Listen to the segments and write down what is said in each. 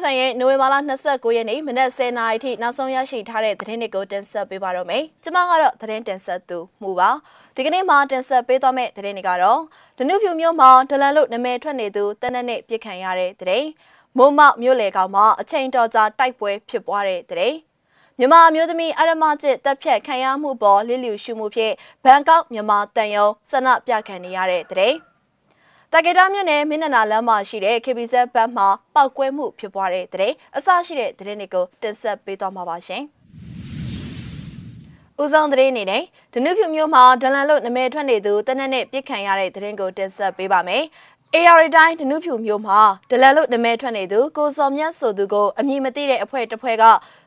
FM ရဲ့နိုဝင်ဘာလ29ရက်နေ့မနက်10:00နာရီထိနောက်ဆုံးရရှိထားတဲ့သတင်းတွေကိုတင်ဆက်ပေးပါတော့မယ်။ကျွန်မကတော့သတင်းတင်ဆက်သူမှုပါ။ဒီကနေ့မှာတင်ဆက်ပေးသွားမယ့်သတင်းတွေကတော့ဒနုဖြူမျိုးမှာဒလန်လို့နာမည်ထွက်နေသူတနက်နေ့ပြစ်ခံရတဲ့သတင်း။မိုးမောက်မြို့လေကောင်မှာအချိန်တော်ကြာတိုက်ပွဲဖြစ်ပွားတဲ့သတင်း။မြန်မာမျိုးသမီးအရမကျစ်တပ်ဖြတ်ခံရမှုပေါ်လစ်လျူရှုမှုဖြင့်ဘန်ကောက်မြန်မာတန်ယုံဆန္ဒပြခံနေရတဲ့တဲ့ တကေတာမြို့နယ်မင်းနနာလမ်းမှာရှိတဲ့ KBZ ဘတ်မှာပောက်ကွဲမှုဖြစ်ပွားတဲ့တဲ့အစရှိတဲ့တဲ့တွေကိုတင်ဆက်ပေးသွားမှာပါရှင်။ဦးဆောင်တဲ့အနေနဲ့ဒနုဖြူမျိုးမှာဒလန်လို့နာမည်ထွက်နေသူတနက်နဲ့ပြစ်ခံရတဲ့တဲ့ကိုတင်ဆက်ပေးပါမယ်။ AR တိုင်းဒနုဖြူမျိုးမှာဒလန်လို့နာမည်ထွက်နေသူကိုစော်မြတ်ဆိုသူကိုအမည်မသိတဲ့အဖွဲ့တစ်ဖွဲ့က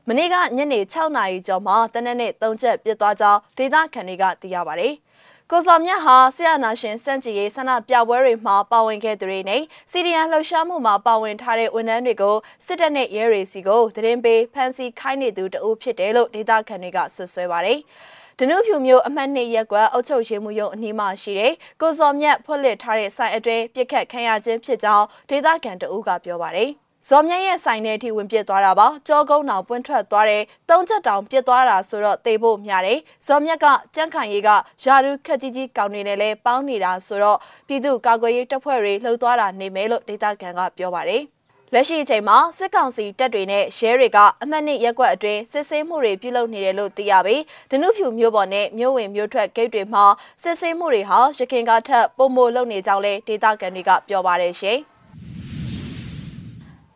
မနေ့ကညနေ6နာရီကျော်မှာတနက်နဲ့၃ချက်ပြစ်သွားကြောင်းဒေသခံတွေကသိရပါဗျ။ ကိုစော်မြတ်ဟာဆရာနာရှင်စန့်ကြည်ရေးဆန္ဒပြပွဲတွေမှာပါဝင်ခဲ့သူတွေနဲ့စီဒီယန်လှုပ်ရှားမှုမှာပါဝင်ထားတဲ့ဝန်ထမ်းတွေကိုစစ်တပ်နဲ့ရဲတွေစီကိုသတင်းပေးဖမ်းဆီးခိုင်းနေသူတအုပ်ဖြစ်တယ်လို့ဒေသခံတွေကဆွဆွဲပါတယ်။ဒနုဖြူမျိုးအမှတ်နှစ်ရက်ကွက်အုပ်ချုပ်ရေးမှုရုံအနီးမှာရှိတဲ့ကိုစော်မြတ်ဖွင့်လှစ်ထားတဲ့ဆိုင်အတွင်းပြစ်ခတ်ခံရခြင်းဖြစ်ကြောင်းဒေသခံတအုပ်ကပြောပါတယ်။ ဇော်မြတ်ရဲ့ဆိုင်ထဲအထိဝင်ပစ်သွားတာပါကြောကုန်းအောင်ပွင့်ထွက်သွားတယ်သုံးချက်တောင်ပစ်သွားတာဆိုတော့တေဖို့များတယ်ဇော်မြတ်ကကြန့်ခိုင်ရေးကယာရုခက်ကြီးကြီးကောင်းနေတယ်လဲပေါင်းနေတာဆိုတော့ပြည်သူကာကွယ်ရေးတပ်ဖွဲ့တွေလှုပ်သွားတာနေမယ်လို့ဒေသခံကပြောပါတယ်လက်ရှိအချိန်မှာစစ်ကောင်စီတပ်တွေနဲ့ရဲတွေကအမှတ်နှစ်ရက်ကွက်အတွင်းစစ်ဆေးမှုတွေပြုလုပ်နေတယ်လို့သိရပြီးဒနုဖြူမျိုးပေါ်နဲ့မျိုးဝင်မျိုးထွက်ဂိတ်တွေမှာစစ်ဆေးမှုတွေဟာရခင်ကထက်ပုံမိုလုပ်နေကြောင်းလဲဒေသခံတွေကပြောပါတယ်ရှင်။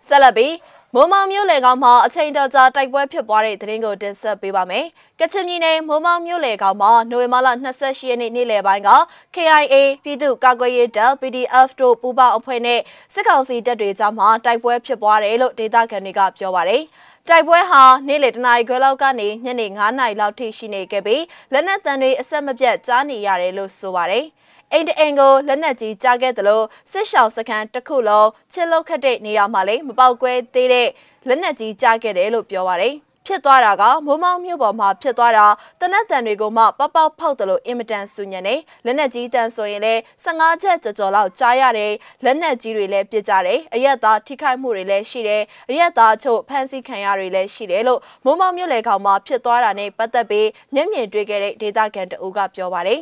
ဆက်လက်ပြီးမိုးမောင်မြို့လေကောင်မှာအချိန်တော်ကြာတိုက်ပွဲဖြစ်ပွားတဲ့သတင်းကိုတင်ဆက်ပေးပါမယ်။ကချင်ပြည်နယ်မိုးမောင်မြို့လေကောင်မှာနိုဝင်ဘာလ28ရက်နေ့နေ့လယ်ပိုင်းက KIA ပြည်သူ့ကာကွယ်ရေးတပ် PDF တို့ပူးပေါင်းအဖွဲ့နဲ့စစ်ကောင်စီတပ်တွေကြားမှာတိုက်ပွဲဖြစ်ပွားတယ်လို့ဒေသခံတွေကပြောပါတယ်။တိုက်ပွဲဟာနေ့လယ်တနာရီခွဲလောက်ကနေညနေ9နာရီလောက်ထိရှိနေခဲ့ပြီးလက်နက်တံတွေအဆက်မပြတ်ကြားနေရတယ်လို့ဆိုပါတယ်။ အိမ်တအိမ်ကိုလက်နက်ကြီးကြားခဲ့သလိုစစ်ရှောင်စခန်းတစ်ခုလုံးချစ်လုတ်ခတ်တဲ့နေရာမှာလည်းမပေါက်ကွဲသေးတဲ့လက်နက်ကြီးကြားခဲ့တယ်လို့ပြောပါတယ်ဖြစ်သွားတာကမိုးမောင်းမြို့ပေါ်မှာဖြစ်သွားတာတနက်တန်တွေကိုမှပပောက်ဖောက်တယ်လို့အင်မတန်ဆူညံနေလက်နက်ကြီးတန်ဆိုရင်လည်း15ချက်ကြော်ကြော်လောက်ကြားရတယ်လက်နက်ကြီးတွေလည်းပြစ်ကြတယ်အရက်သားထိခိုက်မှုတွေလည်းရှိတယ်အရက်သားချို့ဖမ်းဆီးခံရတွေလည်းရှိတယ်လို့မိုးမောင်းမြို့လေကောင်မှာဖြစ်သွားတာနဲ့ပတ်သက်ပြီးမျက်မြင်တွေ့ခဲ့တဲ့ဒေသခံတအူးကပြောပါတယ်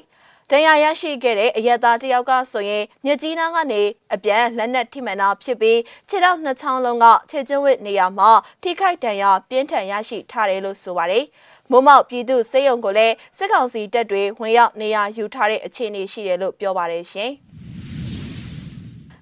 ဒဏ်ရာရရှိခဲ့တဲ့အရက်သားတယောက်ကဆိုရင်မြကြီးနားကနေအပြန်လက်နက်ထိမှန်တာဖြစ်ပြီးခြေထောက်နှစ်ချောင်းလုံးကခြေကျင်းဝစ်နေရာမှာထိခိုက်ဒဏ်ရာပြင်းထန်ရရှိထားတယ်လို့ဆိုပါတယ်။မိုးမောက်ပြည်သူစေယုံကိုလည်းစစ်ကောင်စီတပ်တွေဝင်ရောက်နေရာယူထားတဲ့အခြေအနေရှိတယ်လို့ပြောပါတယ်ရှင်။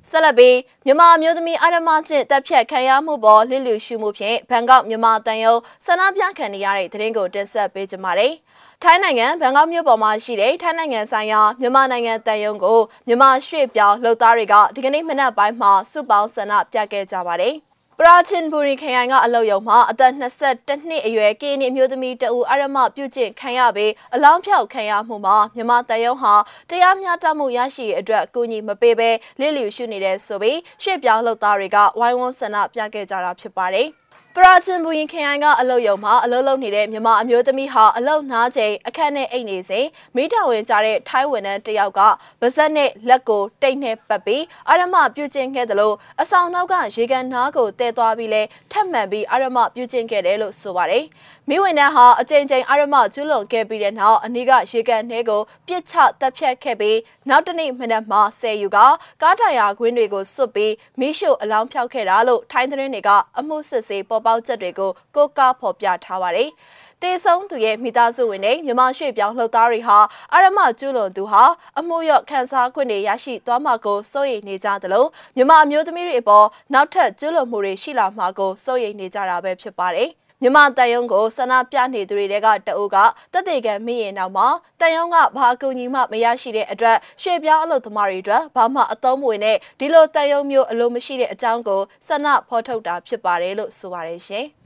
ဆက်လက်ပြီးမြန်မာမျိုးသမီးအာရမကျင့်တပ်ဖြတ်ခံရမှုပေါ်လစ်လျူရှုမှုဖြင့်ဘန်ကောက်မြန်မာတန်ယုံဆန္ဒပြခံနေရတဲ့တဲ့ရင်ကိုတင်ဆက်ပေးကြပါမယ်။ထိုင်းနိုင်ငံဘန်ကောက်မြို့ပေါ်မှာရှိတဲ့ထိုင်းနိုင်ငံဆိုင်ရာမြန်မာနိုင်ငံတန်ယုံကိုမြန်မာရွှေ့ပြောင်းလှုပ်သားတွေကဒီကနေ့မနက်ပိုင်းမှာစုပေါင်းဆန္ဒပြခဲ့ကြပါတယ်။ ပရာချင်ဘူရီခရိုင်ကအလုတ်ယုံမှာအသက်22နှစ်အရွယ်ကင်းနေမျိုးသမီးတဦးအရမပြုကျင့်ခံရပြီးအလောင်းဖြောက်ခံရမှုမှာမြန်မာတယုံဟာတရားမျှတမှုရရှိရေးအတွက်အကူအညီမပေးဘဲလစ်လျူရှုနေတဲ့ဆိုပြီးရွှေ့ပြောင်းလုပ်သားတွေကဝိုင်းဝန်းဆန္ဒပြခဲ့ကြတာဖြစ်ပါတယ်။ ပရာချင်ဘူရင်ခရိုင်ကအလုတ်ယုံမှာအလုတ်လုပ်နေတဲ့မြန်မာအမျိုးသမီးဟာအလုတ်နားချိန်အခက်နဲ့အိတ်နေစဉ်မိထဝင်ကြတဲ့ထိုင်းဝန်ထမ်းတယောက်ကပါဇက်နဲ့လက်ကိုတိတ်နဲ့ပတ်ပြီးအာရမပြုကျင့်ခဲ့တယ်လို့အဆောင်နောက်ကရေကန်နားကိုတဲသွားပြီးလဲထပ်မံပြီးအာရမပြုကျင့်ခဲ့တယ်လို့ဆိုပါတယ်။မိဝင်တန်းဟာအကြိမ်ကြိမ်အာရမကျူးလွန်ခဲ့ပြီးတဲ့နောက်အနီးကရေကန်ထဲကိုပြစ်ချတပ်ဖြတ်ခဲ့ပြီးနောက်တနေ့မနက်မှာဆယ်ယူကကားတိုင်ယာခွင်းတွေကိုစွတ်ပြီးမိရှုအလောင်းဖြောက်ခဲ့တာလို့ထိုင်းသတင်းတွေက အမှုစစ်ဆေးပေါ်ပေါက်ချက်တွေကိုကိုကားဖော်ပြထားပါတယ်။တေဆုံးသူရဲ့မိသားစုဝင်တွေမြမရွှေ့ပြောင်းလှုပ်သားတွေဟာအရမကျူးလွန်သူဟာအမှုရော့ခန်းစားခွင့်တွေရရှိသွားမှာကိုစိုးရိမ်နေကြသလိုမြမအမျိုးသမီးတွေအပေါ်နောက်ထပ်ကျူးလွန်မှုတွေရှိလာမှာကိုစိုးရိမ်နေကြတာပဲဖြစ်ပါတယ်။ မြမတန်ယုံကိုဆန္ဒပြနေသူတွေကတအုပ်ကတက်တေကံမိရင်နောက်မှာတန်ယုံကဘာအကူအညီမှမရရှိတဲ့အတွက်ရွှေပြောင်းအလုပ်သမားတွေအတွက်ဘာမှအသုံးမဝင်တဲ့ဒီလိုတန်ယုံမျိုးအလိုမရှိတဲ့အကြောင်းကိုဆန္ဒဖော်ထုတ်တာဖြစ်ပါတယ်လို့ဆိုပါတယ်ရှင်။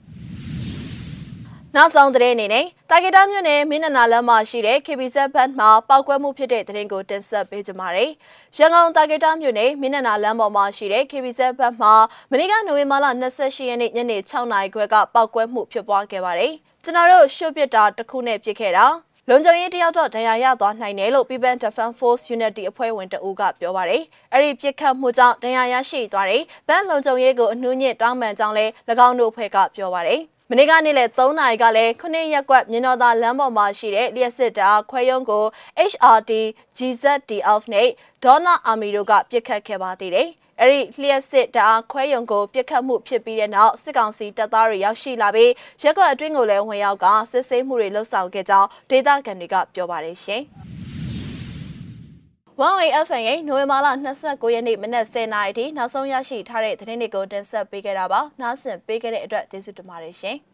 နောက်ဆုံးသတင်းအနေနဲ့တာဂီတာမြို့နယ်မင်းနနာလမ်းမှာရှိတဲ့ KBZ ဘတ်မှာပောက်ကွဲမှုဖြစ်တဲ့သတင်းကိုတင်ဆက်ပေးကြပါမယ်။ရန်ကုန်တာဂီတာမြို့နယ်မင်းနနာလမ်းပေါ်မှာရှိတဲ့ KBZ ဘတ်မှာမနေ့ကနိုဝင်ဘာလ28ရက်နေ့ညနေ6နာရီခွဲကပောက်ကွဲမှုဖြစ်ပွားခဲ့ပါတယ်။ကျွန်တော်တို့ရှုပ်ပစ်တာတစ်ခုနဲ့ဖြစ်ခဲ့တာလုံခြုံရေးတယောက်တော့ဒဏ်ရာရသွားနိုင်တယ်လို့ People Defense Force Unity အဖွဲ့ဝင်တအူးကပြောပါတယ်။အဲ့ဒီပြစ်ခတ်မှုကြောင့်ဒဏ်ရာရရှိသွားတဲ့ဗန်းလုံခြုံရေးကိုအနှူးညစ်တောင်းပန်ကြောင်းလည်း၎င်းတို့အဖွဲ့ကပြောပါတယ်။ မနေ့ကနေ့လေ3နာရီကလည်းခုနှစ်ရက်ကွက်မြင်းတော်သားလမ်းပေါ်မှာရှိတဲ့လျှက်စစ်တာခွဲရုံးကို HRT GZDF နဲ့ဒေါနာအာမီတို့ကပြစ်ခတ်ခဲ့ပါသေးတယ်။အဲ့ဒီလျှက်စစ်တအားခွဲယုံကိုပြစ်ခတ်မှုဖြစ်ပြီးတဲ့နောက်စစ်ကောင်စီတပ်သားတွေရောက်ရှိလာပြီးရက်ကွက်အတွင်းကိုလည်းဝင်ရောက်ကစစ်ဆေးမှုတွေလှုပ်ဆောင်ခဲ့ကြောင်းဒေသခံတွေကပြောပါတယ်ရှင်။ One Way FM ရဲ့နိုဝင်ဘာလ29ရက်နေ့မနက်10:00နာရီထိနောက်ဆုံးရရှိထားတဲ့သတင်းတွေကိုတင်ဆက်ပေးခဲ့တာပါ။နားဆင်ပေးခဲ့တဲ့အတွက်ကျေးဇူးတင်ပါတယ်ရှင်။